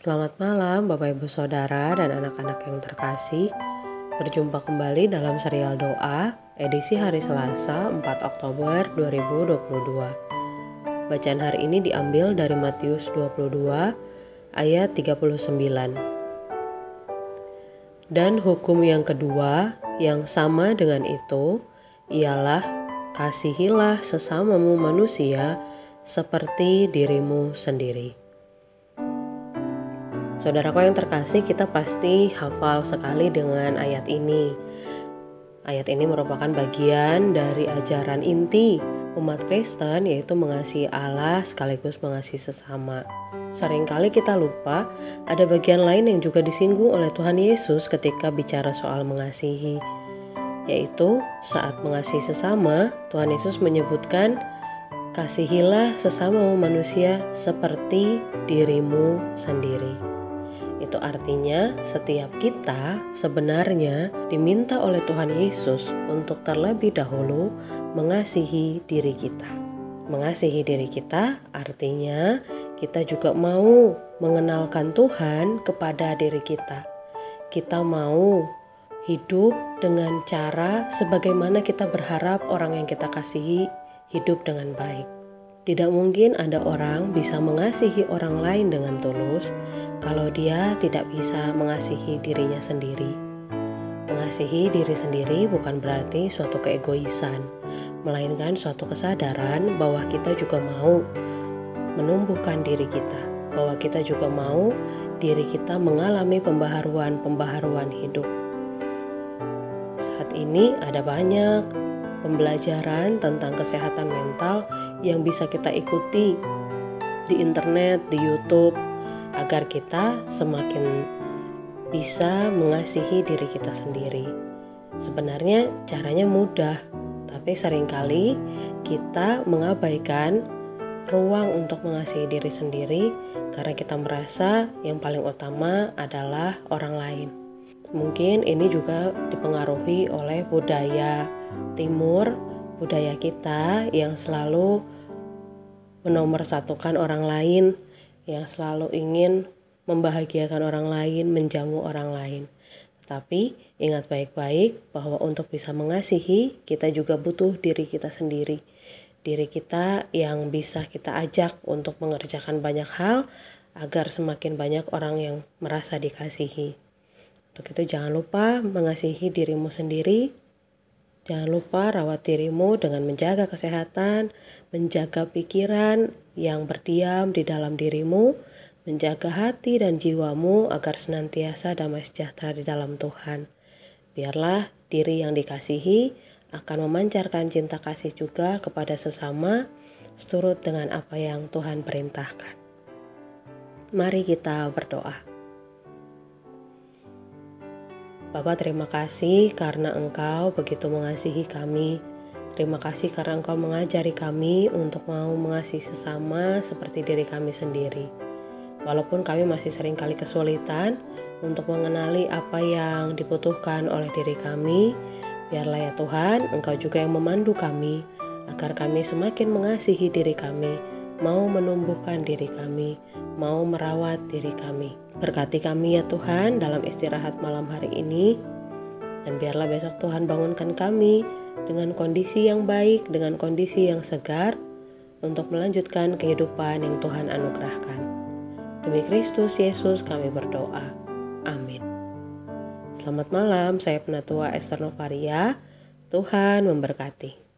Selamat malam Bapak Ibu Saudara dan anak-anak yang terkasih. Berjumpa kembali dalam serial doa edisi hari Selasa 4 Oktober 2022 Bacaan hari ini diambil dari Matius 22 ayat 39 Dan hukum yang kedua yang sama dengan itu ialah kasihilah sesamamu manusia seperti dirimu sendiri. Saudaraku yang terkasih, kita pasti hafal sekali dengan ayat ini. Ayat ini merupakan bagian dari ajaran inti umat Kristen yaitu mengasihi Allah sekaligus mengasihi sesama. Seringkali kita lupa ada bagian lain yang juga disinggung oleh Tuhan Yesus ketika bicara soal mengasihi. Yaitu saat mengasihi sesama, Tuhan Yesus menyebutkan kasihilah sesama manusia seperti dirimu sendiri. Itu artinya setiap kita sebenarnya diminta oleh Tuhan Yesus untuk terlebih dahulu mengasihi diri kita. Mengasihi diri kita artinya kita juga mau mengenalkan Tuhan kepada diri kita. Kita mau hidup dengan cara sebagaimana kita berharap orang yang kita kasihi hidup dengan baik. Tidak mungkin ada orang bisa mengasihi orang lain dengan tulus kalau dia tidak bisa mengasihi dirinya sendiri. Mengasihi diri sendiri bukan berarti suatu keegoisan, melainkan suatu kesadaran bahwa kita juga mau menumbuhkan diri kita, bahwa kita juga mau diri kita mengalami pembaharuan-pembaharuan hidup. Saat ini ada banyak pembelajaran tentang kesehatan mental yang bisa kita ikuti di internet, di YouTube, agar kita semakin bisa mengasihi diri kita sendiri. Sebenarnya caranya mudah, tapi sering kali kita mengabaikan ruang untuk mengasihi diri sendiri karena kita merasa yang paling utama adalah orang lain. Mungkin ini juga dipengaruhi oleh budaya timur, budaya kita yang selalu menomorsatukan orang lain, yang selalu ingin membahagiakan orang lain, menjamu orang lain. Tapi ingat baik-baik bahwa untuk bisa mengasihi, kita juga butuh diri kita sendiri. Diri kita yang bisa kita ajak untuk mengerjakan banyak hal agar semakin banyak orang yang merasa dikasihi. Untuk itu jangan lupa mengasihi dirimu sendiri, Jangan lupa rawat dirimu dengan menjaga kesehatan, menjaga pikiran yang berdiam di dalam dirimu, menjaga hati dan jiwamu agar senantiasa damai sejahtera di dalam Tuhan. Biarlah diri yang dikasihi akan memancarkan cinta kasih juga kepada sesama, seturut dengan apa yang Tuhan perintahkan. Mari kita berdoa. Bapak terima kasih karena Engkau begitu mengasihi kami. Terima kasih karena Engkau mengajari kami untuk mau mengasihi sesama seperti diri kami sendiri. Walaupun kami masih sering kali kesulitan untuk mengenali apa yang dibutuhkan oleh diri kami, biarlah ya Tuhan, Engkau juga yang memandu kami agar kami semakin mengasihi diri kami, mau menumbuhkan diri kami, mau merawat diri kami. Berkati kami ya Tuhan dalam istirahat malam hari ini. Dan biarlah besok Tuhan bangunkan kami dengan kondisi yang baik, dengan kondisi yang segar untuk melanjutkan kehidupan yang Tuhan anugerahkan. Demi Kristus Yesus kami berdoa. Amin. Selamat malam, saya Penatua Esther Novaria. Tuhan memberkati.